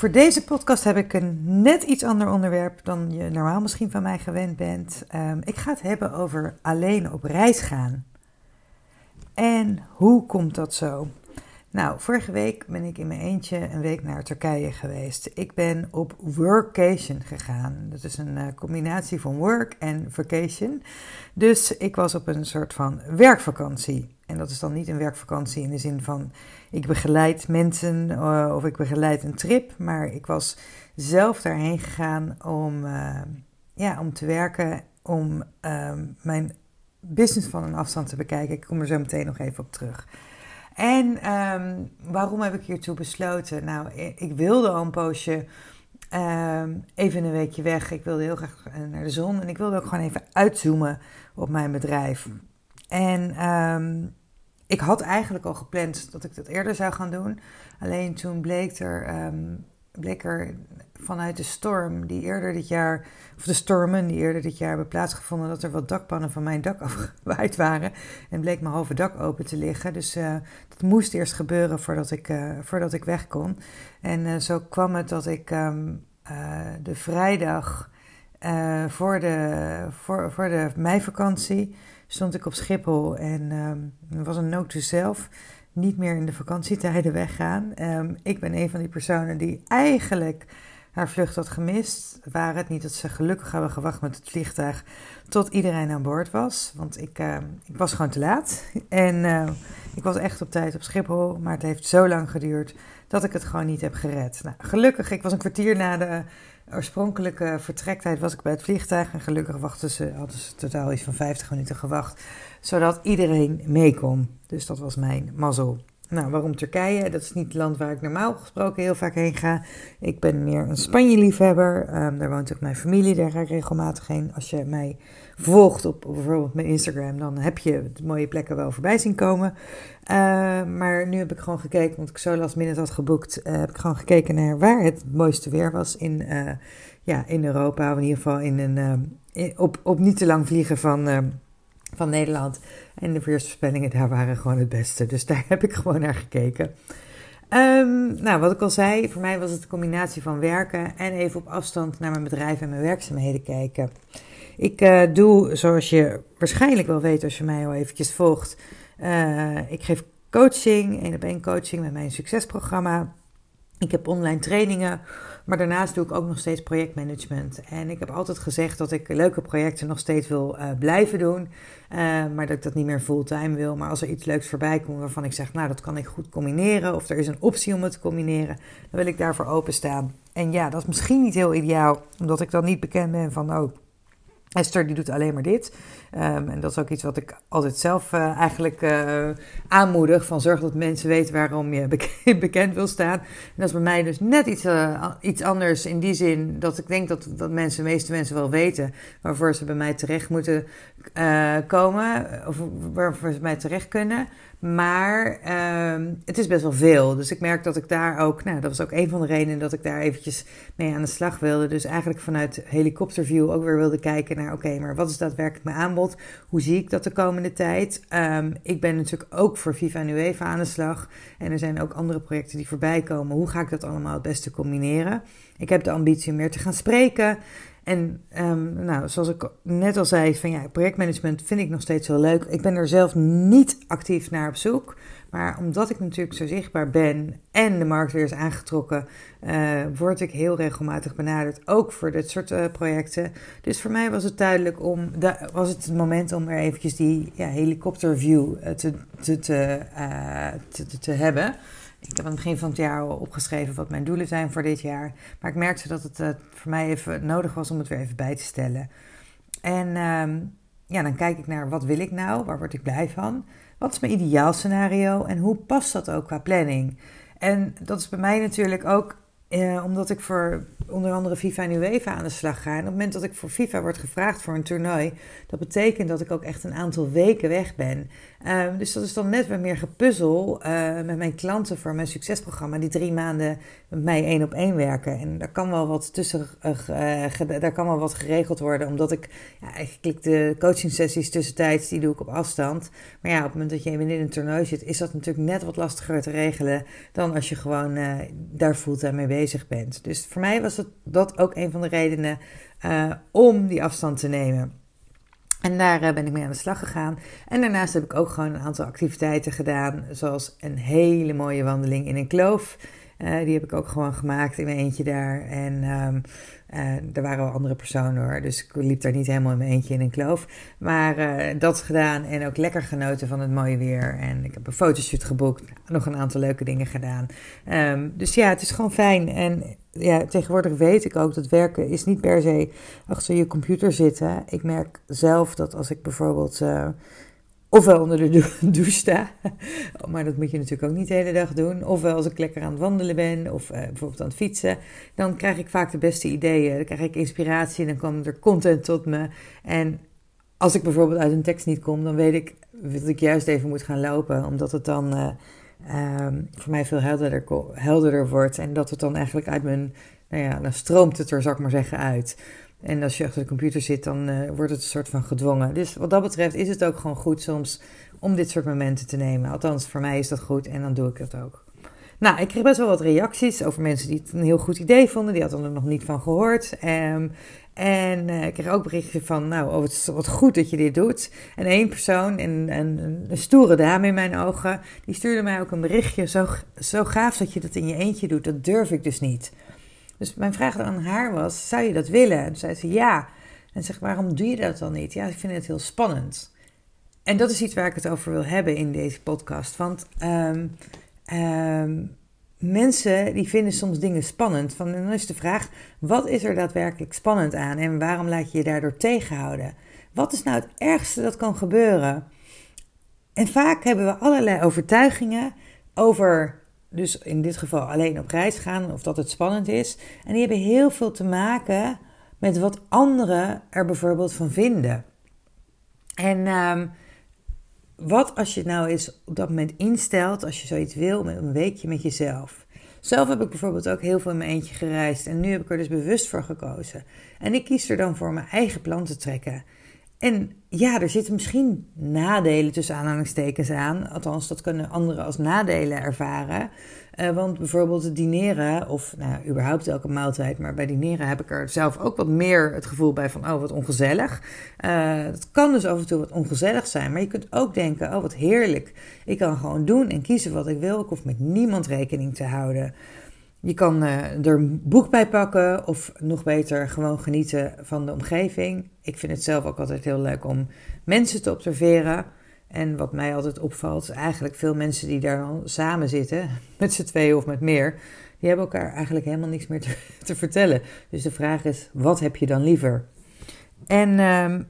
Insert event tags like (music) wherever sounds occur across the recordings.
Voor deze podcast heb ik een net iets ander onderwerp dan je normaal misschien van mij gewend bent. Ehm, ik ga het hebben over alleen op reis gaan. En hoe komt dat zo? Nou, vorige week ben ik in mijn eentje een week naar Turkije geweest. Ik ben op workation gegaan. Dat is een uh, combinatie van work en vacation. Dus ik was op een soort van werkvakantie. En dat is dan niet een werkvakantie in de zin van ik begeleid mensen uh, of ik begeleid een trip. Maar ik was zelf daarheen gegaan om, uh, ja, om te werken, om mijn business van een afstand te bekijken. Ik kom er zo meteen nog even op terug. En um, waarom heb ik hiertoe besloten? Nou, ik wilde al een poosje um, even een weekje weg. Ik wilde heel graag naar de zon en ik wilde ook gewoon even uitzoomen op mijn bedrijf. En um, ik had eigenlijk al gepland dat ik dat eerder zou gaan doen. Alleen toen bleek er, er vanuit de storm die eerder dit jaar, of de stormen die eerder dit jaar hebben plaatsgevonden, dat er wat dakpannen van mijn dak (laughs) afgewaaid waren. En bleek mijn halve dak open te liggen. Dus uh, dat moest eerst gebeuren voordat ik, uh, voordat ik weg kon. En uh, zo kwam het dat ik um, de vrijdag voor, de, voor, voor de meivakantie stond ik op Schiphol. En um, was een note to self niet meer in de vakantietijden weggaan. Um, ik ben een van die personen die eigenlijk haar vlucht had gemist. Waar het niet dat ze gelukkig hebben gewacht met het vliegtuig tot iedereen aan boord was. Want ik, uh, ik was gewoon te laat. En uh, ik was echt op tijd op Schiphol. Maar het heeft zo lang geduurd dat ik het gewoon niet heb gered. Nou, gelukkig, ik was een kwartier na de oorspronkelijke vertrektijd was ik bij het vliegtuig. En gelukkig wachten ze, hadden ze totaal iets van 50 minuten gewacht. Zodat iedereen mee kon. Dus dat was mijn mazzel. Nou, waarom Turkije? Dat is niet het land waar ik normaal gesproken heel vaak heen ga. Ik ben meer een Spanje-liefhebber. Um, daar woont ook mijn familie, daar ga ik regelmatig heen. Als je mij volgt op, bijvoorbeeld mijn Instagram, dan heb je de mooie plekken wel voorbij zien komen. Uh, maar nu heb ik gewoon gekeken, want ik zo last minute had geboekt, uh, heb ik gewoon gekeken naar waar het mooiste weer was in, uh, ja, in Europa. Of in ieder geval in een, in, op, op niet te lang vliegen van van Nederland. En de weersvoorspellingen daar waren gewoon het beste. Dus daar (laughs) heb ik gewoon naar gekeken. Um, nou, wat ik al zei, voor mij was het een combinatie van werken en even op afstand naar mijn bedrijf en mijn werkzaamheden kijken. Ik uh, doe, zoals je waarschijnlijk wel weet als je mij al eventjes volgt, uh, ik geef coaching, één op één coaching met mijn succesprogramma. Ik heb online trainingen maar daarnaast doe ik ook nog steeds projectmanagement. En ik heb altijd gezegd dat ik leuke projecten nog steeds wil uh, blijven doen. Uh, maar dat ik dat niet meer fulltime wil. Maar als er iets leuks voorbij komt waarvan ik zeg, nou dat kan ik goed combineren. Of er is een optie om het te combineren. Dan wil ik daarvoor openstaan. En ja, dat is misschien niet heel ideaal. Omdat ik dan niet bekend ben van, oh, Esther die doet alleen maar dit. Um, en dat is ook iets wat ik altijd zelf uh, eigenlijk uh, aanmoedig. Van zorg dat mensen weten waarom je (laughs) bekend wil staan. En dat is bij mij dus net iets, uh, iets anders in die zin dat ik denk dat, dat mensen, de meeste mensen wel weten waarvoor ze bij mij terecht moeten komen. Of waarvoor ze bij mij terecht kunnen. Maar um, het is best wel veel. Dus ik merk dat ik daar ook, nou, dat was ook een van de redenen dat ik daar eventjes mee aan de slag wilde. Dus eigenlijk vanuit helikopterview ook weer wilde kijken naar, oké, maar wat is daadwerkelijk mijn aanbod? Hoe zie ik dat de komende tijd? Um, ik ben natuurlijk ook voor Viva en UEFA aan de slag. En er zijn ook andere projecten die voorbij komen. Hoe ga ik dat allemaal het beste combineren? Ik heb de ambitie om meer te gaan spreken. En um, nou, zoals ik net al zei, van ja, projectmanagement vind ik nog steeds wel leuk. Ik ben er zelf niet actief naar op zoek. Maar omdat ik natuurlijk zo zichtbaar ben en de markt weer is aangetrokken, uh, word ik heel regelmatig benaderd, ook voor dit soort uh, projecten. Dus voor mij was het duidelijk om, was het het moment om er eventjes die ja, helikopterview uh, te, te, te, te, te hebben. Ik heb aan het begin van het jaar opgeschreven wat mijn doelen zijn voor dit jaar. Maar ik merkte dat het uh, voor mij even nodig was om het weer even bij te stellen. En um, ja, dan kijk ik naar wat wil ik nou? Waar word ik blij van? Wat is mijn ideaal scenario en hoe past dat ook qua planning? En dat is bij mij natuurlijk ook eh, omdat ik voor onder andere FIFA en UEFA aan de slag ga. En op het moment dat ik voor FIFA word gevraagd voor een toernooi, dat betekent dat ik ook echt een aantal weken weg ben. Ehm, dus dat is dan net weer meer gepuzzel uh, met mijn klanten voor mijn succesprogramma, die drie maanden met mij één op één werken. En daar kan wel wat tussen, uh, daar kan wel wat geregeld worden, omdat ik ja, eigenlijk de coaching sessies tussentijds, die doe ik op afstand. Maar ja, op het moment dat je in een toernooi zit, is dat natuurlijk net wat lastiger te regelen dan als je gewoon daar fulltime mee bezig bent. Dus voor mij was het, dat ook een van de redenen om die afstand te nemen. En daar eh, ben ik mee aan de slag gegaan. En daarnaast heb ik ook gewoon een aantal activiteiten gedaan, zoals een hele mooie wandeling in een kloof. Uh, die heb ik ook gewoon gemaakt in mijn eentje daar. En um, er waren wel andere personen hoor, dus ik liep daar niet helemaal in mijn eentje in een kloof. Maar uh, dat gedaan en ook lekker genoten van het mooie weer. En ik heb een fotoshoot geboekt, nog een aantal leuke dingen gedaan. Um, dus ja, het is gewoon fijn. En ja, tegenwoordig weet ik ook dat werken is niet per se achter je computer zitten. Ik merk zelf dat als ik bijvoorbeeld ofwel onder de (laughs) douche sta, maar dat moet je natuurlijk ook niet de hele dag doen, ofwel als ik lekker aan het wandelen ben of uh, bijvoorbeeld aan het fietsen, dan krijg ik vaak de beste ideeën. Dan krijg ik inspiratie en dan komt er content tot me. En als ik bijvoorbeeld uit een tekst niet kom, dan weet ik dat ik juist even moet gaan lopen, omdat het dan... Uh, um, voor mij veel helderder, helderder wordt. En dat het dan eigenlijk uit mijn, nou ja, dan stroomt het er, zal ik maar zeggen, uit. En als je achter de computer zit, dan uh, wordt het een soort van gedwongen. Dus wat dat betreft is het ook gewoon goed soms om dit soort momenten te nemen. Althans, voor mij is dat goed en dan doe ik dat ook. Nou, ik kreeg best wel wat reacties over mensen die het een heel goed idee vonden. Die hadden er nog niet van gehoord. Um, en uh, ik kreeg ook berichtjes van, nou, oh, het is wat goed dat je dit doet. En één persoon, een, een, een stoere dame in mijn ogen, die stuurde mij ook een berichtje. Zo, zo gaaf dat je dat in je eentje doet, dat durf ik dus niet. Dus mijn vraag aan haar was, zou je dat willen? En zei ze ja. En zeg, waarom doe je dat dan niet? Ja, ik vind het heel spannend. En dat is iets waar ik het over wil hebben in deze podcast. Want um, um, mensen die vinden soms dingen spannend. Van, dan is de vraag, wat is er daadwerkelijk spannend aan en waarom laat je je daardoor tegenhouden? Wat is nou het ergste dat kan gebeuren? En vaak hebben we allerlei overtuigingen over, dus in dit geval alleen op reis gaan of dat het spannend is. En die hebben heel veel te maken met wat anderen er bijvoorbeeld van vinden. En um, wat als je nou eens op dat moment instelt, als je zoiets wil, met een weekje met jezelf. Zelf heb ik bijvoorbeeld ook heel veel in mijn eentje gereisd en nu heb ik er dus bewust voor gekozen. En ik kies er dan voor mijn eigen plan te trekken. En ja, er zitten misschien nadelen tussen aanhalingstekens aan. Althans, dat kunnen anderen als nadelen ervaren. Uh, want bijvoorbeeld dineren, of nou, überhaupt elke maaltijd, maar bij dineren heb ik er zelf ook wat meer het gevoel bij van, oh wat ongezellig. Uh, het kan dus af en toe wat ongezellig zijn, maar je kunt ook denken, oh wat heerlijk. Ik kan gewoon doen en kiezen wat ik wil. Ik hoef met niemand rekening te houden. Je kan uh, er een boek bij pakken of nog beter gewoon genieten van de omgeving. Ik vind het zelf ook altijd heel leuk om mensen te observeren. En wat mij altijd opvalt, eigenlijk veel mensen die daar dan samen zitten, (laughs) met z'n tweeën of met meer, die hebben elkaar eigenlijk helemaal niks meer te, (laughs) te vertellen. Dus de vraag is, wat heb je dan liever? En um,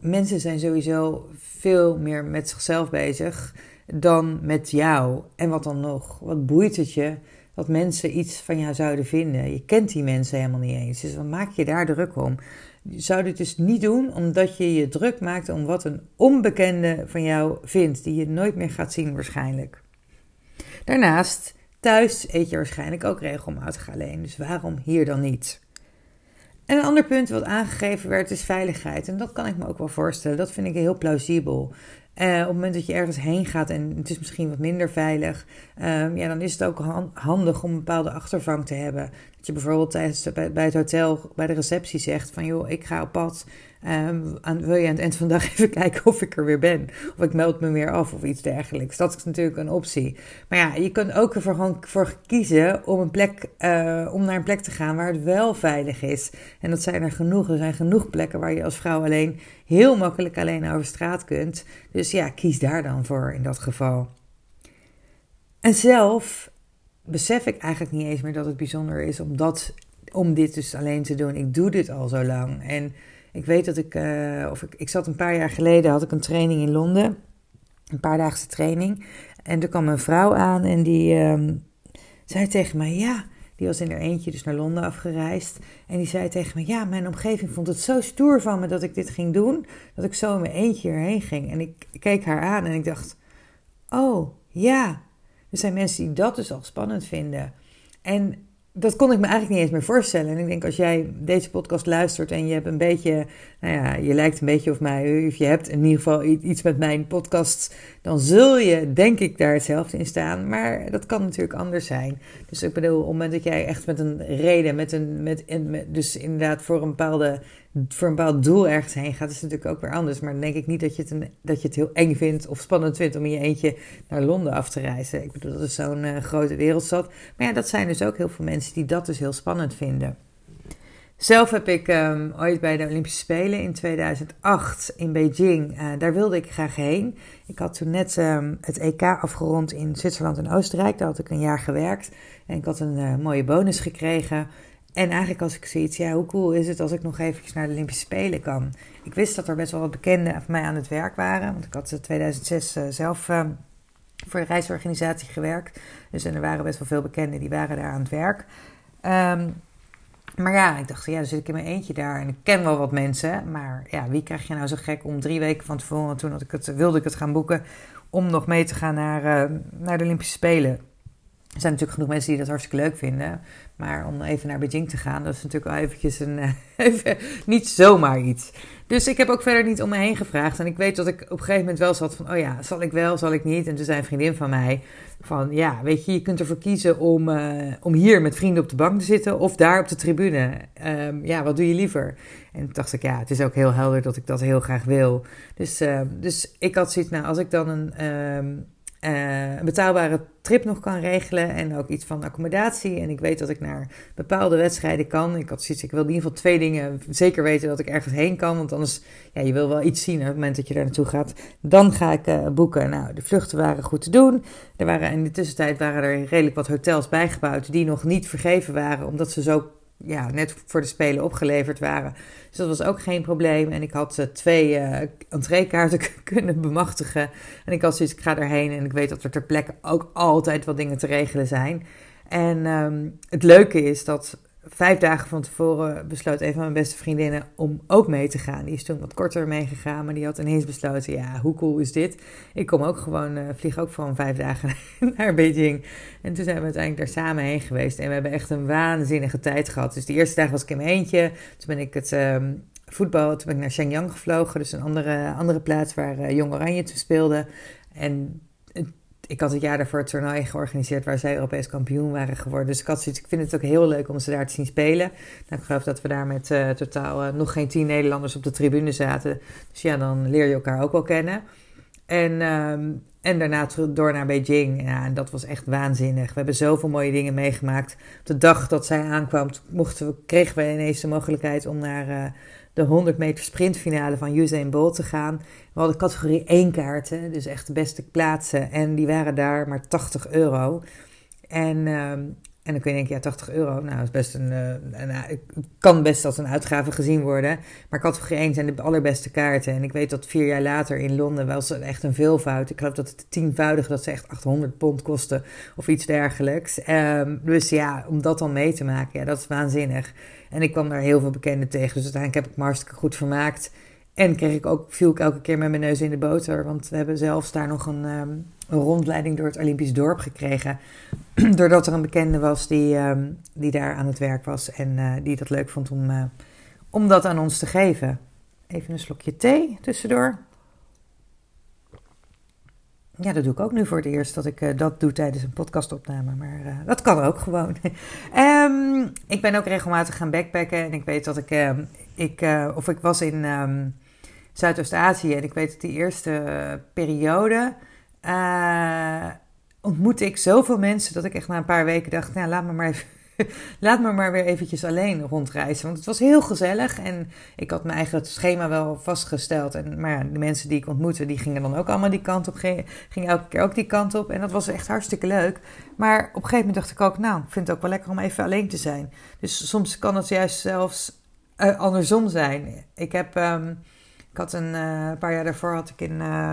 mensen zijn sowieso veel meer met zichzelf bezig dan met jou. En wat dan nog? Wat boeit het je dat mensen iets van jou zouden vinden? Je kent die mensen helemaal niet eens. Dus wat maak je daar druk om? Je zou dit dus niet doen omdat je je druk maakt om wat een onbekende van jou vindt, die je nooit meer gaat zien waarschijnlijk. Daarnaast, thuis eet je waarschijnlijk ook regelmatig alleen, dus waarom hier dan niet? En een ander punt wat aangegeven werd is veiligheid. En dat kan ik me ook wel voorstellen. Dat vind ik heel plausibel. Uh, op het moment dat je ergens heen gaat en het is misschien wat minder veilig, um, ja, dan is het ook handig om een bepaalde achtervang te hebben. Je bijvoorbeeld tijdens, bij, het hotel, bij de receptie zegt van joh, ik ga op pad. Um, wil je aan het eind van de dag (laughs) even kijken of ik er weer ben? Of ik meld me weer af of iets dergelijks. Dat is natuurlijk een optie. Maar ja, je kunt ook ervoor gewoon voor kiezen om, een plek, uh, om naar een plek te gaan waar het wel veilig is. En dat zijn er genoeg. Er zijn genoeg plekken waar je als vrouw alleen heel makkelijk alleen over straat kunt. Dus ja, kies daar dan voor in dat geval. En zelf besef ik eigenlijk niet eens meer dat het bijzonder is om, dat, om dit dus alleen te doen. Ik doe dit al zo lang. En ik weet dat ik, uh, of ik, ik zat een paar jaar geleden, had ik een training in Londen. Een paar daagse training. En er kwam een vrouw aan en die ehm, zei tegen mij: Ja, die was in haar eentje dus naar Londen afgereisd. En die zei tegen me: Ja, mijn omgeving vond het zo stoer van me dat ik dit ging doen. Dat ik zo in mijn eentje erheen ging. En ik keek haar aan en ik dacht: Oh ja. Er zijn mensen die dat dus al spannend vinden. En dat kon ik me eigenlijk niet eens meer voorstellen. En ik denk, als jij deze podcast luistert en je hebt een beetje, nou ja, je lijkt een beetje op mij, of je hebt in ieder geval iets met mijn podcast, dan zul je, denk ik, daar hetzelfde in staan. Maar dat kan natuurlijk anders zijn. Dus ik bedoel, op het moment dat jij echt met een reden, met een, met, dus inderdaad voor een bepaalde voor een bepaald doel ergens heen gaat, is natuurlijk ook weer anders. Maar dan denk ik niet dat je, het een, dat je het heel eng vindt of spannend vindt om in je eentje naar Londen af te reizen. Ik bedoel, dat is zo'n uh, grote wereldstad. Maar ja, dat zijn dus ook heel veel mensen die dat dus heel spannend vinden. Zelf heb ik um, ooit bij de Olympische Spelen in 2008 in Beijing, uh, daar wilde ik graag heen. Ik had toen net um, het EK afgerond in Zwitserland en Oostenrijk. Daar had ik een jaar gewerkt en ik had een uh, mooie bonus gekregen. En eigenlijk als ik zoiets, ja, hoe cool is het als ik nog eventjes naar de Olympische Spelen kan? Ik wist dat er best wel wat bekenden van mij aan het werk waren. Want ik had in 2006 uh, zelf uh, voor de reisorganisatie gewerkt. Dus en er waren best wel veel bekenden die waren daar aan het werk. Um, maar ja, ik dacht, ja, dan zit ik in mijn eentje daar. En ik ken wel wat mensen. Maar ja, wie krijg je nou zo gek om drie weken van tevoren, toen had ik het, wilde ik het gaan boeken, om nog mee te gaan naar, uh, naar de Olympische Spelen? Er zijn natuurlijk genoeg mensen die dat hartstikke leuk vinden. Maar om even naar Beijing te gaan, dat is natuurlijk wel eventjes een, (laughs) even, niet zomaar iets. Dus ik heb ook verder niet om me heen gevraagd. En ik weet dat ik op een gegeven moment wel zat van, oh ja, zal ik wel, zal ik niet? En toen zei een vriendin van mij van, ja, weet je, je kunt ervoor kiezen om, uh, om hier met vrienden op de bank te zitten of daar op de tribune. Um, ja, wat doe je liever? En toen dacht ik, ja, het is ook heel helder dat ik dat heel graag wil. Dus, uh, dus ik had zoiets, nou, als ik dan een... Um, uh, een betaalbare trip nog kan regelen en ook iets van accommodatie. En ik weet dat ik naar bepaalde wedstrijden kan. Ik had zoiets, ik wil in ieder geval twee dingen zeker weten dat ik ergens heen kan. Want anders, ja, je wil wel iets zien op het moment dat je daar naartoe gaat. Dan ga ik uh, boeken. Nou, de vluchten waren goed te doen. Er waren in de tussentijd waren er redelijk wat hotels bijgebouwd die nog niet vergeven waren, omdat ze zo ja, net voor de Spelen opgeleverd waren. Dus dat was ook geen probleem. En ik had uh, twee uh, entreekaarten (laughs) kunnen bemachtigen. En ik had zoiets, ik ga erheen en ik weet dat er ter plekke ook altijd wat dingen te regelen zijn. En um, het leuke is dat vijf dagen van tevoren besloot een van mijn beste vriendinnen om ook mee te gaan. Die is toen wat korter meegegaan, maar die had ineens besloten: ja, hoe cool is dit? Ik kom ook gewoon, uh, vlieg ook gewoon vijf dagen (laughs) naar Beijing. En toen zijn we uiteindelijk daar samen heen geweest. En we hebben echt een waanzinnige tijd gehad. Dus de eerste dag was ik in mijn eentje. Toen ben ik het. Um, voetbal, toen ben ik naar Shenyang gevlogen, dus een andere, andere plaats waar uh, Jong Oranje toen speelde. En ik had het jaar daarvoor het toernooi georganiseerd waar zij Europees kampioen waren geworden. Dus ik had zoiets, ik vind het ook heel leuk om ze daar te zien spelen. Nou, ik geloof dat we daar met uh, totaal uh, nog geen tien Nederlanders op de tribune zaten. Dus ja, dan leer je elkaar ook wel kennen. En, um, en daarna door naar Beijing. Ja, en dat was echt waanzinnig. We hebben zoveel mooie dingen meegemaakt. De dag dat zij aankwam, mochten we, kregen we ineens de mogelijkheid om naar... Uh, de 100 meter sprintfinale van Usain Bolt te gaan. We hadden categorie 1 kaarten, dus echt de beste plaatsen. En die waren daar maar 80 euro. En, uh, en dan kun je denken, ja, 80 euro, nou, is best een, een, kan best als een uitgave gezien worden. Maar categorie 1 zijn de allerbeste kaarten. En ik weet dat vier jaar later in Londen was het echt een veelvoud. Ik geloof dat het tienvoudige, dat ze echt 800 pond kosten of iets dergelijks. Um, dus ja, om dat dan mee te maken, ja, dat is waanzinnig. En ik kwam daar heel veel bekenden tegen. Dus uiteindelijk heb ik me goed vermaakt. En kreeg ik ook, viel ik elke keer met mijn neus in de boter. Want we hebben zelfs daar nog een, um, een rondleiding door het Olympisch dorp gekregen. (clears throat) Doordat er een bekende was die, um, die daar aan het werk was. En uh, die dat leuk vond om, uh, om dat aan ons te geven. Even een slokje thee tussendoor. Ja, dat doe ik ook nu voor het eerst dat ik uh, dat doe tijdens een podcastopname. Maar dat kan ook gewoon. um, (laughs) ik ben ook regelmatig gaan backpacken. En ik weet dat ik. Ik of ik was in Zuidoost-Azië. En ik weet dat die eerste periode. ontmoette ik zoveel mensen dat ik echt na een paar weken dacht: nou, laat me maar even (laughs) laat me maar weer eventjes alleen rondreizen. Want het was heel gezellig en ik had mijn eigen schema wel vastgesteld. En, maar de mensen die ik ontmoette, die gingen dan ook allemaal die kant op. Gingen elke keer ook die kant op. En dat was echt hartstikke leuk. Maar op een gegeven moment dacht ik ook, nou, ik vind het ook wel lekker om even alleen te zijn. Dus soms kan het juist zelfs uh, andersom zijn. Ik heb... Um, ik had een uh, paar jaar daarvoor had ik in, uh,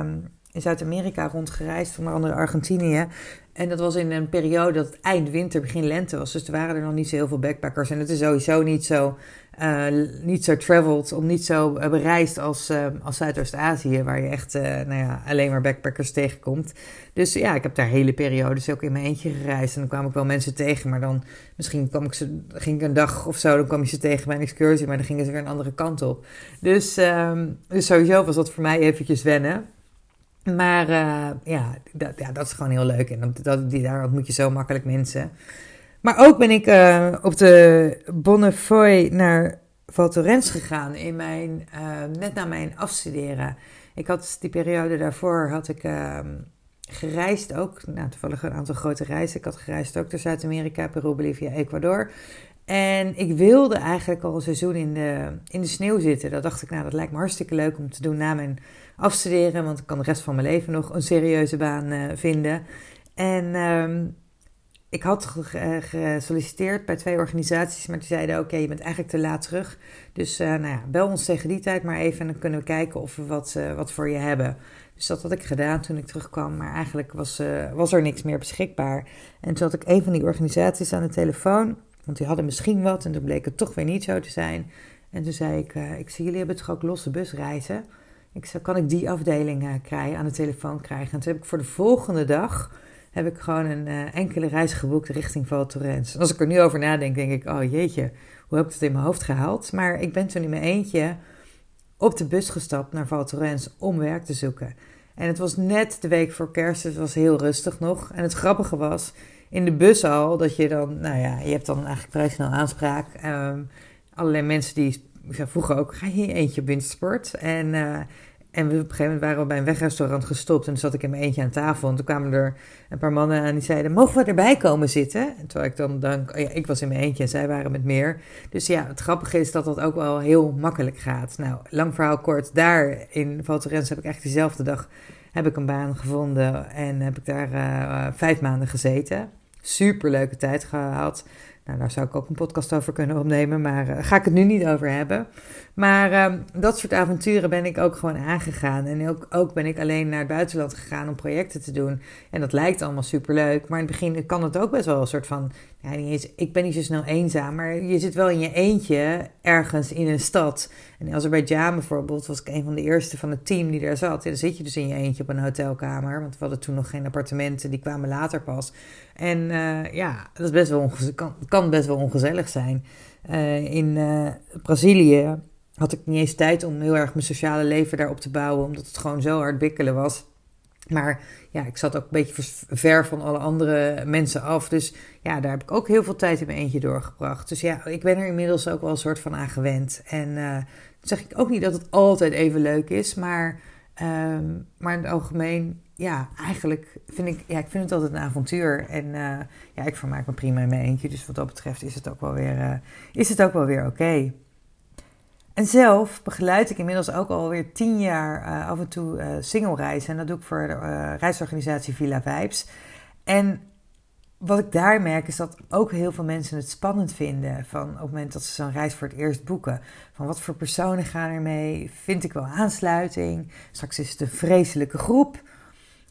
in Zuid-Amerika rondgereisd, onder andere Argentinië. En dat was in een periode dat het eind winter, begin lente was. Dus er waren er nog niet zo heel veel backpackers. En het is sowieso niet zo, uh, niet zo traveled, om niet zo uh, bereisd als, uh, als Zuidoost-Azië, waar je echt nou ja, alleen maar backpackers tegenkomt. Dus ja, ik heb daar hele periodes ook in mijn eentje gereisd. En dan kwam ik wel mensen tegen, maar dan misschien kwam ik ze, ging ik een dag of zo, dan kwam je ze tegen bij een excursie, maar dan gingen ze weer een andere kant op. Dus, um, dus sowieso was dat voor mij eventjes wennen. Maar uh, ja, dat, ja, dat is gewoon heel leuk. En dat, die, daar ontmoet je zo makkelijk mensen. Maar ook ben ik uh, op de Bonnefoy naar Val Thorens gegaan. In mijn, uh, net na mijn afstuderen. Ik had die periode daarvoor had ik gereisd ook. Nou, toevallig een aantal grote reizen. Ik had gereisd ook door Zuid-Amerika, Peru, Bolivia, Ecuador. En ik wilde eigenlijk al een seizoen in de, in de sneeuw zitten. Dat dacht ik, nou, dat lijkt me hartstikke leuk om te doen na mijn afstuderen. Want ik kan de rest van mijn leven nog een serieuze baan uh, vinden. En um, ik had gesolliciteerd bij twee organisaties, maar die zeiden: Oké, je bent eigenlijk te laat terug. Dus uh, nou ja, bel ons tegen die tijd maar even en dan kunnen we kijken of we wat, wat voor je hebben. Dus dat had ik gedaan toen ik terugkwam, maar eigenlijk was, was er niks meer beschikbaar. En toen had ik een van die organisaties aan de telefoon. Want die hadden misschien wat en toen bleek het toch weer niet zo te zijn. En toen zei ik, ik zie jullie hebben toch ook losse busreizen? Ik zei, kan ik die afdeling uh, krijgen, aan de telefoon krijgen? En toen heb ik voor de volgende dag heb ik gewoon een uh, enkele reis geboekt richting Val Thorens. En als ik er nu over nadenk, denk ik, oh jeetje, hoe heb ik het in mijn hoofd gehaald? Maar ik ben toen in mijn eentje op de bus gestapt naar Val om werk te zoeken. En het was net de week voor kerst, dus het was heel rustig nog. En het grappige was, in de bus al, dat je dan, nou ja, je hebt dan eigenlijk vrij snel aanspraak. Um, allerlei mensen die, ik vroeger ook, ga je eentje op wintersport? En, uh, en we, op een gegeven moment waren we bij een wegrestaurant gestopt en toen zat ik in mijn eentje aan tafel. En toen kwamen er een paar mannen en die zeiden, mogen we erbij komen zitten? En terwijl ik dan denk, oh ik was in mijn eentje en zij waren met meer. Dus ja, het grappige is dat dat ook wel heel makkelijk gaat. Nou, lang verhaal kort, daar in Valterens heb ik echt diezelfde dag heb ik een baan gevonden en heb ik daar uh, vijf maanden gezeten. Super leuke tijd gehad. Nou, daar zou ik ook een podcast over kunnen opnemen, maar uh, ga ik het nu niet over hebben. Maar uh, dat soort avonturen ben ik ook gewoon aangegaan. En ook, ook ben ik alleen naar het buitenland gegaan om projecten te doen. En dat lijkt allemaal super leuk. Maar in het begin kan het ook best wel een soort van. Ja, ik ben niet zo snel eenzaam, maar je zit wel in je eentje ergens in een stad. En Azerbeidzjan bijvoorbeeld was ik een van de eerste van het team die daar zat. En dan zit je dus in je eentje op een hotelkamer. Want we hadden toen nog geen appartementen, die kwamen later pas. En uh, ja, dat is best wel kan, kan best wel ongezellig zijn. Uh, in uh, Brazilië had ik niet eens tijd om heel erg mijn sociale leven daarop te bouwen, omdat het gewoon zo hard bikkelen was. Maar ja, ik zat ook een beetje ver van alle andere mensen af. Dus ja, daar heb ik ook heel veel tijd in mijn eentje doorgebracht. Dus ja, ik ben er inmiddels ook wel een soort van aan gewend. En uh, zeg ik ook niet dat het altijd even leuk is. Maar, um, maar in het algemeen, ja, eigenlijk vind ik, ja, ik vind het altijd een avontuur. En uh, ja, ik vermaak me prima in mijn eentje. Dus wat dat betreft is het ook wel weer, uh, is het ook wel weer oké. En zelf begeleid ik inmiddels ook alweer tien jaar uh, af en toe uh, single reizen. En dat doe ik voor de uh, reisorganisatie Villa Vibes. En wat ik daar merk is dat ook heel veel mensen het spannend vinden. Van op het moment dat ze zo'n reis voor het eerst boeken. Van wat voor personen gaan er mee? Vind ik wel aansluiting? Straks is het een vreselijke groep.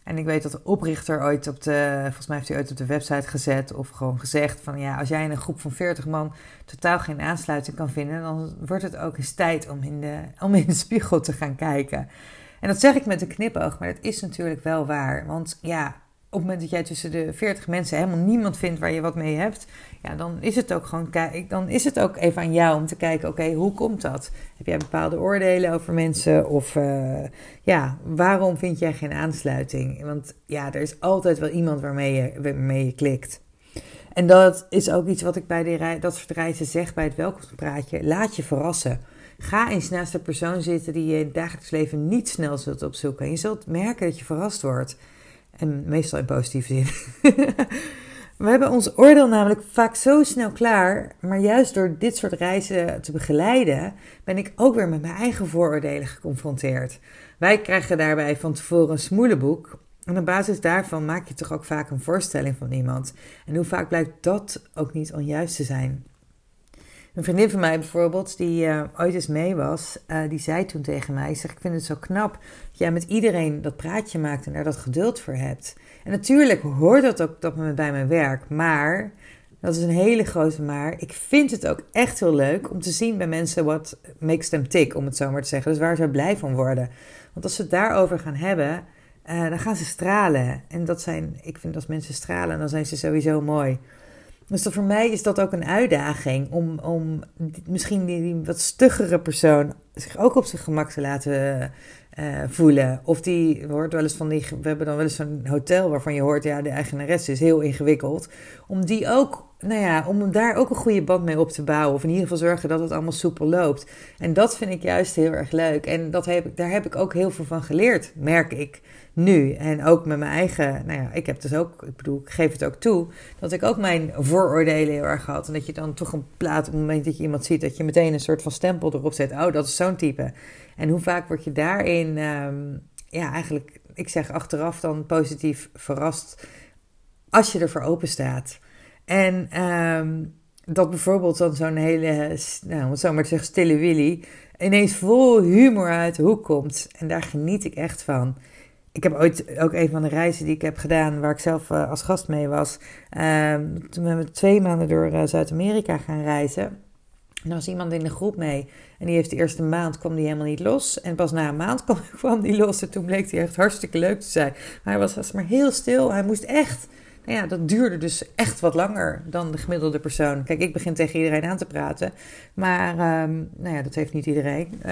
En ik weet dat de oprichter ooit op de, volgens mij heeft hij ooit op de website gezet of gewoon gezegd van ja, als jij in een groep van 40 man totaal geen aansluiting kan vinden, dan wordt het ook eens tijd om in de, om in de spiegel te gaan kijken. En dat zeg ik met een knipoog, maar dat is natuurlijk wel waar. Want ja, op het moment dat jij tussen de 40 mensen helemaal niemand vindt waar je wat mee hebt, ja, dan is het ook gewoon dan is het ook even aan jou om te kijken, oké, hoe komt dat? Heb jij bepaalde oordelen over mensen? Of uh, ja, waarom vind jij geen aansluiting? Want ja, er is altijd wel iemand waarmee je, klikt. En dat is ook iets wat ik bij die, dat soort reizen zeg bij het welkomstpraatje. Laat je verrassen. Ga eens naast een persoon zitten die je in het dagelijks leven niet snel zult opzoeken. En je zult merken dat je verrast wordt. En meestal in positieve zin. (laughs) We hebben ons oordeel namelijk vaak zo snel klaar, maar juist door dit soort reizen te begeleiden, ben ik ook weer met mijn eigen vooroordelen geconfronteerd. Wij krijgen daarbij van tevoren een smoelenboek en op basis daarvan maak je toch ook vaak een voorstelling van iemand. En hoe vaak blijkt dat ook niet onjuist te zijn? Een vriendin van mij bijvoorbeeld, die uh, ooit eens mee was, uh, die zei toen tegen mij: zeg, Ik vind het zo knap dat jij met iedereen dat praatje maakt en daar dat geduld voor hebt. En natuurlijk hoort dat ook dat me bij mijn werk, maar dat is een hele grote maar. Ik vind het ook echt heel leuk om te zien bij mensen wat makes them tick, om het zo maar te zeggen. Dus waar ze blij van worden. Want als ze het daarover gaan hebben, uh, dan gaan ze stralen. En dat zijn, ik vind als mensen stralen, dan zijn ze sowieso mooi. Dus voor mij is dat ook een uitdaging om, om misschien die, wat stuggere persoon zich ook op zijn gemak te laten uh, voelen. Of die hoort wel eens van die. We hebben dan wel eens zo'n hotel waarvan je hoort, ja, de eigenares is heel ingewikkeld. Om die ook nou ja, om daar ook een goede band mee op te bouwen. Of in ieder geval zorgen dat het allemaal soepel loopt. En dat vind ik juist heel erg leuk. En dat heb, daar heb ik ook heel veel van geleerd, merk ik nu. En ook met mijn eigen, nou ja, ik heb dus ook, ik bedoel, ik geef het ook toe, dat ik ook mijn vooroordelen heel erg had. En dat je dan toch een plaat, op het moment dat je iemand ziet, dat je meteen een soort van stempel erop zet. Oh, dat is zo'n type. En hoe vaak word je daarin, um, ja, eigenlijk, ik zeg achteraf dan positief verrast als je ervoor open staat. En um, dat bijvoorbeeld dan zo'n hele, nou, om het zo maar zeggen, stille Willy ineens vol humor uit de hoek komt. En daar geniet ik echt van. Ik heb ooit ook een van de reizen die ik heb gedaan, waar ik zelf uh, als gast mee was. Um, toen we twee maanden door uh, Zuid-Amerika gaan reizen. En er was iemand in de groep mee. En die heeft de eerste maand kwam die helemaal niet los. En pas na een maand (laughs) kwam, kwam die los. En toen bleek hij echt hartstikke leuk te zijn. Maar hij was, was maar heel stil. Hij moest echt nou ja, dat duurde dus echt wat langer dan de gemiddelde persoon. Kijk, ik begin tegen iedereen aan te praten. Maar um, nou ja, dat heeft niet iedereen. (laughs)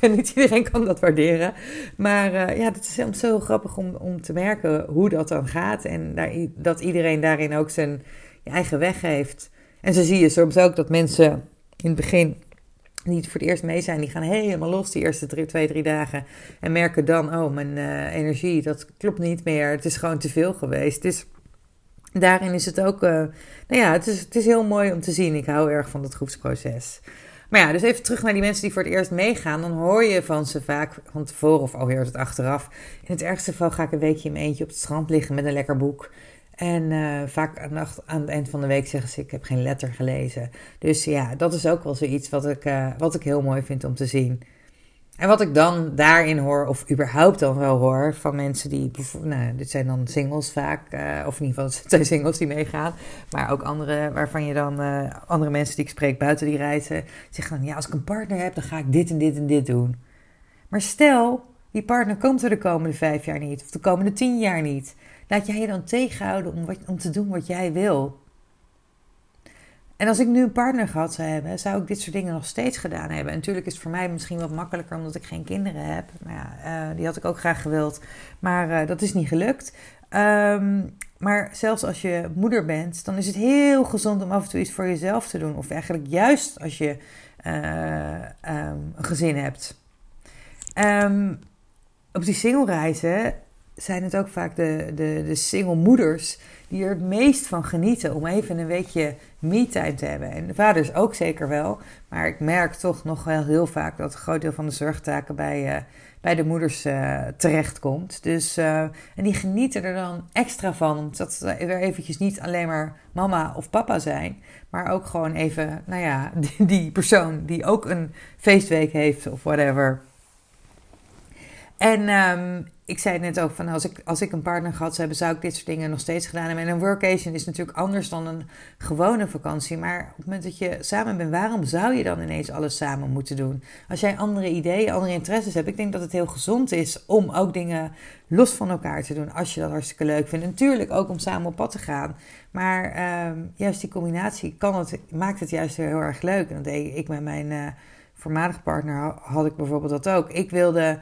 Um, niet iedereen kan dat waarderen. Maar uh, ja, het is zo grappig om, om te merken hoe dat dan gaat. En dat iedereen daarin ook zijn eigen weg heeft. En zo zie je soms ook dat mensen in het begin niet voor het eerst mee zijn, die gaan helemaal los die eerste drie, twee, drie dagen. En merken dan, oh, mijn uh, energie, dat klopt niet meer. Het is gewoon te veel geweest. Dus daarin is het ook, uh, nou ja, het is, het is heel mooi om te zien. Ik hou erg van dat groepsproces. Maar ja, dus even terug naar die mensen die voor het eerst meegaan. Dan hoor je van ze vaak van tevoren of alweer het achteraf. In het ergste geval ga ik een weekje in mijn eentje op het strand liggen met een lekker boek. En uh, vaak aan, aan, het eind van de week zeggen ze: Ik heb geen letter gelezen. Dus ja, dat is ook wel zoiets wat ik, uh, wat ik heel mooi vind om te zien. En wat ik dan daarin hoor, of überhaupt dan wel hoor, van mensen die, nou, dit zijn dan singles vaak, uh, of in ieder geval (laughs) het zijn singles die meegaan, maar ook andere, waarvan je dan, uh, andere mensen die ik spreek buiten die reizen, zeggen dan, ja, als ik een partner heb, dan ga ik dit en dit en dit doen. Maar stel, die partner komt er de komende vijf jaar niet, of de komende tien jaar niet. Laat jij je dan tegenhouden om, wat, om te doen wat jij wil. En als ik nu een partner gehad zou hebben, zou ik dit soort dingen nog steeds gedaan hebben. En natuurlijk is het voor mij misschien wat makkelijker omdat ik geen kinderen heb. Maar ja, uh, die had ik ook graag gewild. Maar uh, dat is niet gelukt. Um, maar zelfs als je moeder bent, dan is het heel gezond om af en toe iets voor jezelf te doen. Of eigenlijk juist als je uh, um, een gezin hebt. Um, op die singelreizen zijn het ook vaak de, de, de single moeders die er het meest van genieten om even een weekje me-time te hebben. En de vaders ook zeker wel. Maar ik merk toch nog wel heel vaak dat een groot deel van de zorgtaken bij, uh, bij de moeders uh, terechtkomt. Dus, uh, en die genieten er dan extra van. Omdat ze weer eventjes niet alleen maar mama of papa zijn. Maar ook gewoon even, nou ja, (laughs) die persoon die ook een feestweek heeft of whatever. En um, ik zei net ook van als ik, als ik een partner gehad zou zou ik dit soort dingen nog steeds gedaan hebben. En een workation is natuurlijk anders dan een gewone vakantie. Maar op het moment dat je samen bent, waarom zou je dan ineens alles samen moeten doen? Als jij andere ideeën, andere interesses hebt, ik denk dat het heel gezond is om ook dingen los van elkaar te doen. Als je dat hartstikke leuk vindt. natuurlijk ook om samen op pad te gaan. Maar um, juist die combinatie kan het, maakt het juist heel erg leuk. En dat deed ik met mijn uh, voormalige partner had ik bijvoorbeeld dat ook. Ik wilde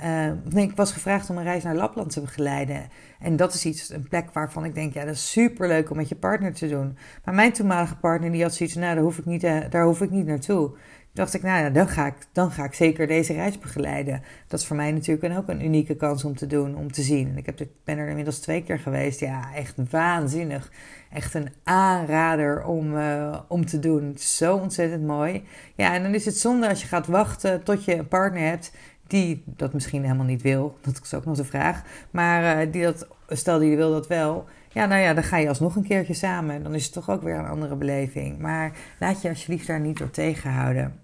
uh, nee, ik was gevraagd om een reis naar Lapland te begeleiden. En dat is iets, een plek waarvan ik denk, ja, dat is super leuk om met je partner te doen. Maar mijn toenmalige partner, die had zoiets nou, daar hoef ik niet, uh, daar hoef ik niet naartoe. Toen dacht ik, nou ja, dan ga ik, dan ga ik zeker deze reis begeleiden. Dat is voor mij natuurlijk ook een unieke kans om te doen, om te zien. En ik heb, ben er inmiddels twee keer geweest. Ja, echt waanzinnig. Echt een aanrader om, uh, om te doen. Zo ontzettend mooi. Ja, en dan is het zonde als je gaat wachten tot je een partner hebt die dat misschien helemaal niet wil. Dat is ook nog de vraag. Maar uh, die dat, stel die wil dat wel. Ja, nou ja, dan ga je alsnog een keertje samen. Dan is het toch ook weer een andere beleving. Maar laat je alsjeblieft daar niet door tegenhouden.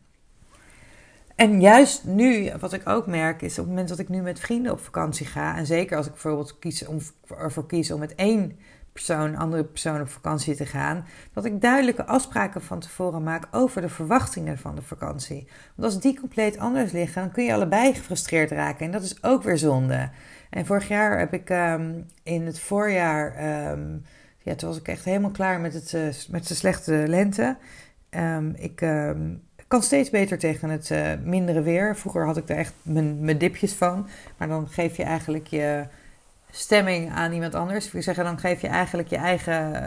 En juist nu, wat ik ook merk, is op het moment dat ik nu met vrienden op vakantie ga. En zeker als ik bijvoorbeeld kies om, ervoor kies om met één persoon, andere persoon op vakantie te gaan, dat ik duidelijke afspraken van tevoren maak over de verwachtingen van de vakantie. Want als die compleet anders liggen, dan kun je allebei gefrustreerd raken en dat is ook weer zonde. En vorig jaar heb ik ehm, in het voorjaar, ehm, ja, toen was ik echt helemaal klaar met, het, uh, met de slechte lente. Um, ik kan steeds beter tegen het uh, mindere weer. Vroeger had ik daar echt mijn, mijn dipjes van, maar dan geef je eigenlijk je stemming aan iemand anders. Ik zeggen, dan geef je eigenlijk je eigen,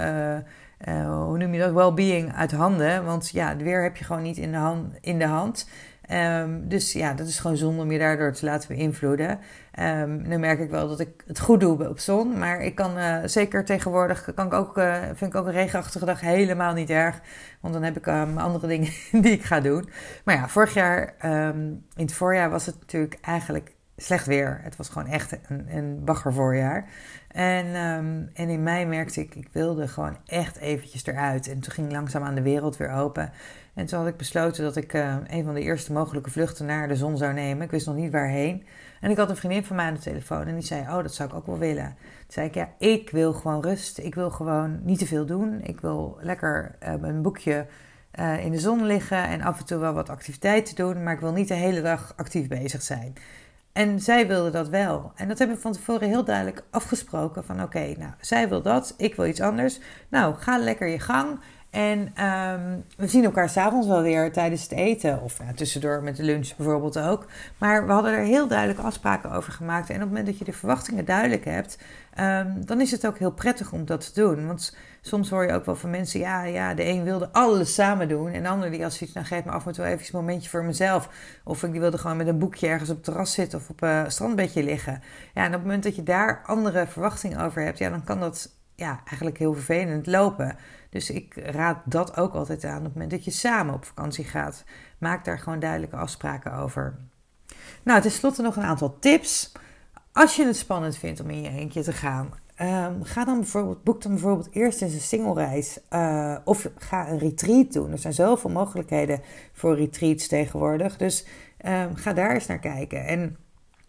uh, hoe noem je dat, well-being uit handen. Want ja, het weer heb je gewoon niet in de hand. In de hand. Um, dus ja, dat is gewoon zonde om je daardoor te laten beïnvloeden. Um, nu merk ik wel dat ik het goed doe op zon. Maar ik kan uh, zeker tegenwoordig, kan ik ook, vind ik ook een regenachtige dag helemaal niet erg. Want dan heb ik um, andere dingen (laughs) die ik ga doen. Maar ja, vorig jaar, in het voorjaar was het natuurlijk eigenlijk slecht weer. Het was gewoon echt een, een voorjaar. En, um, en in mei merkte ik, ik wilde gewoon echt eventjes eruit. En toen ging langzaam aan de wereld weer open. En toen had ik besloten dat ik uh, een van de eerste mogelijke vluchten naar de zon zou nemen. Ik wist nog niet waarheen. En ik had een vriendin van mij aan de telefoon en die zei: Oh, dat zou ik ook wel willen. Toen zei ik: Ja, ik wil gewoon rust. Ik wil gewoon niet te veel doen. Ik wil lekker uh, een boekje uh, in de zon liggen en af en toe wel wat activiteiten doen. Maar ik wil niet de hele dag actief bezig zijn. En zij wilde dat wel. En dat hebben we van tevoren heel duidelijk afgesproken. Van oké, nou, zij wil dat, ik wil iets anders. Nou, ga lekker je gang. En um, we zien elkaar s'avonds wel weer tijdens het eten. Of ja, tussendoor met de lunch bijvoorbeeld ook. Maar we hadden er heel duidelijke afspraken over gemaakt. En op het moment dat je de verwachtingen duidelijk hebt, um, dan is het ook heel prettig om dat te doen. Want soms hoor je ook wel van mensen, ja, ja, de een wilde alles samen doen. En de ander die als zoiets, nou geef me af en toe even een momentje voor mezelf. Of ik die wilde gewoon met een boekje ergens op het terras zitten of op een strandbedje liggen. Ja, en op het moment dat je daar andere verwachtingen over hebt, ja, dan kan dat ja, eigenlijk heel vervelend lopen. Dus ik raad dat ook altijd aan op het moment dat je samen op vakantie gaat. Maak daar gewoon duidelijke afspraken over. Nou, tenslotte nog een aantal tips. Als je het spannend vindt om in je eentje te gaan, um, ga dan bijvoorbeeld, boek dan bijvoorbeeld eerst eens een singlereis uh, of ga een retreat doen. Er zijn zoveel mogelijkheden voor retreats tegenwoordig. Dus um, ga daar eens naar kijken. En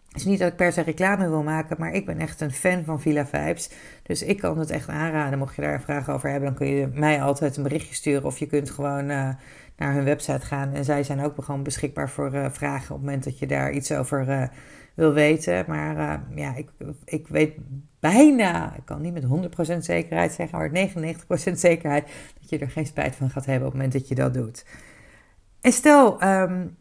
het is niet dat ik per se reclame wil maken, maar ik ben echt een fan van Villa Vibes. Dus ik kan het echt aanraden. Mocht je daar vragen over hebben, dan kun je mij altijd een berichtje sturen. Of je kunt gewoon uh, naar hun website gaan. En zij zijn ook gewoon beschikbaar voor uh, vragen op het moment dat je daar iets over wil weten. Maar ja, ik, ik weet bijna, ik kan niet met 100% zekerheid zeggen, maar 99% zekerheid dat je er geen spijt van gaat hebben op het moment dat je dat doet. En stel, um,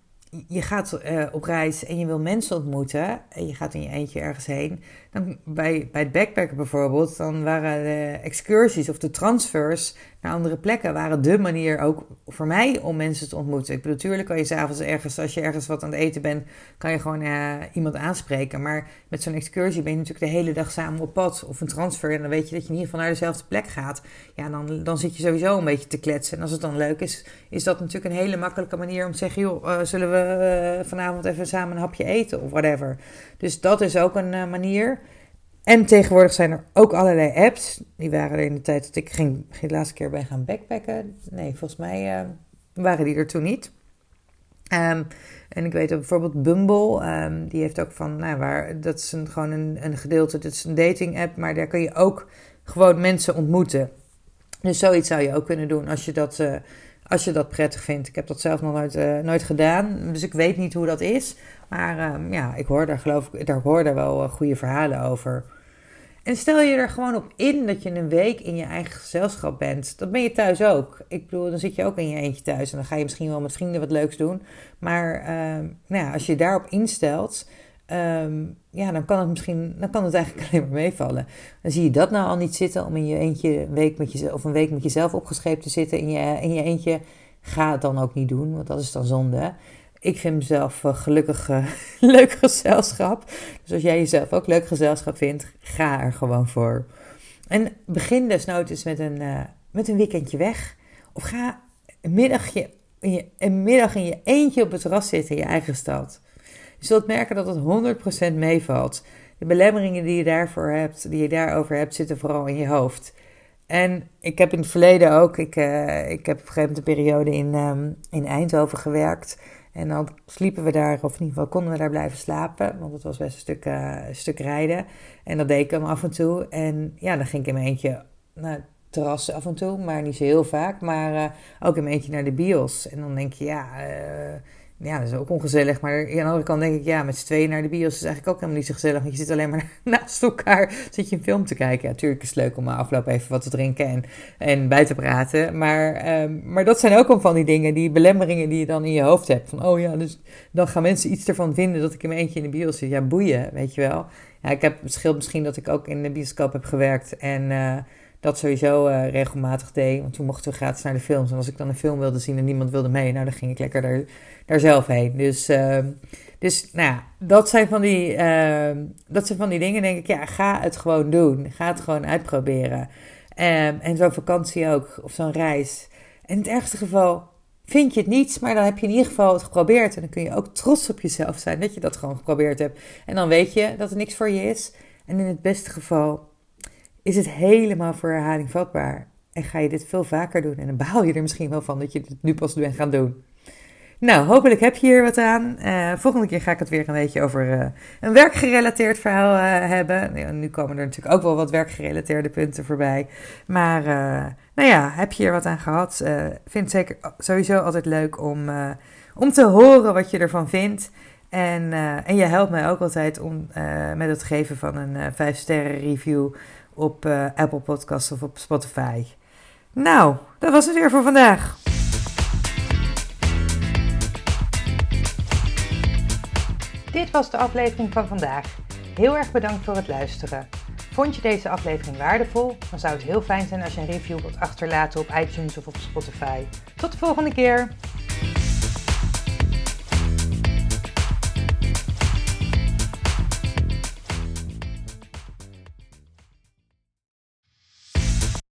je gaat uh, op reis en je wil mensen ontmoeten en je gaat in je eentje ergens heen. Dan bij, bij het backpacken bijvoorbeeld, dan waren de excursies of de transfers naar andere plekken waren de manier ook voor mij om mensen te ontmoeten. Ik bedoel, natuurlijk kan je s'avonds ergens, als je ergens wat aan het eten bent, kan je gewoon uh, iemand aanspreken. Maar met zo'n excursie ben je natuurlijk de hele dag samen op pad of een transfer. En dan weet je dat je in ieder geval naar dezelfde plek gaat. Ja, dan, dan zit je sowieso een beetje te kletsen. En als het dan leuk is, is dat natuurlijk een hele makkelijke manier om te zeggen, joh, uh, zullen we uh, vanavond even samen een hapje eten of whatever. Dus dat is ook een manier. En tegenwoordig zijn er ook allerlei apps. Die waren er in de tijd dat ik ging, de laatste keer bij gaan backpacken. Nee, volgens mij uh, waren die er toen niet. Um, en ik weet dat bijvoorbeeld Bumble, um, die heeft ook van, nou, waar, dat is een, gewoon een, een gedeelte, dat is een dating app, maar daar kun je ook gewoon mensen ontmoeten. Dus zoiets zou je ook kunnen doen als je dat, uh, als je dat prettig vindt. Ik heb dat zelf nog nooit, uh, nooit gedaan, dus ik weet niet hoe dat is. Maar um, ja, ik hoor daar geloof ik, daar hoor daar wel goede verhalen over. En stel je er gewoon op in dat je een week in je eigen gezelschap bent. Dat ben je thuis ook. Ik bedoel, dan zit je ook in je eentje thuis. En dan ga je misschien wel met vrienden wat leuks doen. Maar um, nou ja, als je daarop instelt, um, ja, dan kan het misschien, dan kan het eigenlijk (laughs) alleen maar meevallen. Dan zie je dat nou al niet zitten om in je eentje een week met jezelf, of een week met jezelf opgescheept te zitten in je, in je eentje. Ga het dan ook niet doen, want dat is dan zonde. Ik vind mezelf uh, gelukkig uh, (laughs) leuk gezelschap. Dus als jij jezelf ook leuk gezelschap vindt, ga er gewoon voor. En begin desnoods met een, uh, met een weekendje weg. Of ga een middagje, in je, een middag in je eentje op het terras zitten in je eigen stad. Je zult merken dat het 100% meevalt. De belemmeringen die je daarvoor hebt, die je daarover hebt, zitten vooral in je hoofd. En ik heb in het verleden ook, ik, ik heb op een gegeven moment een periode in, um, in Eindhoven gewerkt. En dan sliepen we daar, of in ieder geval konden we daar blijven slapen, want het was best een stuk, een stuk rijden. En dat deed ik hem af en toe. En ja, dan ging ik in mijn eentje naar het terras af en toe, maar niet zo heel vaak. Maar uh, ook in mijn eentje naar de bios. En dan denk je, ja, ja, dat is ook ongezellig. Maar aan de andere kant denk ik, ja, met z'n tweeën naar de bios is eigenlijk ook helemaal niet zo gezellig. Want je zit alleen maar (laughs) naast elkaar, zit je een film te kijken. Ja, natuurlijk is het leuk om afloop even wat te drinken en, en bij te praten. Maar, um, maar dat zijn ook al van die dingen, die belemmeringen die je dan in je hoofd hebt. Van, oh ja, dus dan gaan mensen iets ervan vinden dat ik in mijn eentje in de bios zit. Ja, boeien, weet je wel. Ja, ik heb het scheelt misschien dat ik ook in de bioscoop heb gewerkt en... Uh, dat sowieso uh, regelmatig deed. Want toen mochten we gratis naar de films. En als ik dan een film wilde zien en niemand wilde mee, nou dan ging ik lekker daar, daar zelf heen. Dus, uh, dus nou ja, dat zijn, van die, uh, dat zijn van die dingen, denk ik, ja, ga het gewoon doen. Ga het gewoon uitproberen. Um, en zo'n vakantie ook, of zo'n reis. In het ergste geval vind je het niets, maar dan heb je in ieder geval het geprobeerd. En dan kun je ook trots op jezelf zijn dat je dat gewoon geprobeerd hebt. En dan weet je dat er niks voor je is. En in het beste geval is het helemaal voor herhaling vatbaar. En ga je dit veel vaker doen. En dan baal je er misschien wel van dat je dit nu pas bent gaan doen. Nou, hopelijk heb je hier wat aan. Uh, volgende keer ga ik het weer een beetje over uh, een werkgerelateerd verhaal uh, hebben. Ja, nu komen er natuurlijk ook wel wat werkgerelateerde punten voorbij. Maar nou ja, heb je hier wat aan gehad? vind het zeker sowieso altijd leuk om, om te horen wat je ervan vindt. En, en je helpt mij ook altijd om, met het geven van een 5 sterren review op uh, Apple Podcasts of op Spotify. Nou, dat was het weer voor vandaag. Dit was de aflevering van vandaag. Heel erg bedankt voor het luisteren. Vond je deze aflevering waardevol? Dan zou het heel fijn zijn als je een review wilt achterlaten op iTunes of op Spotify. Tot de volgende keer!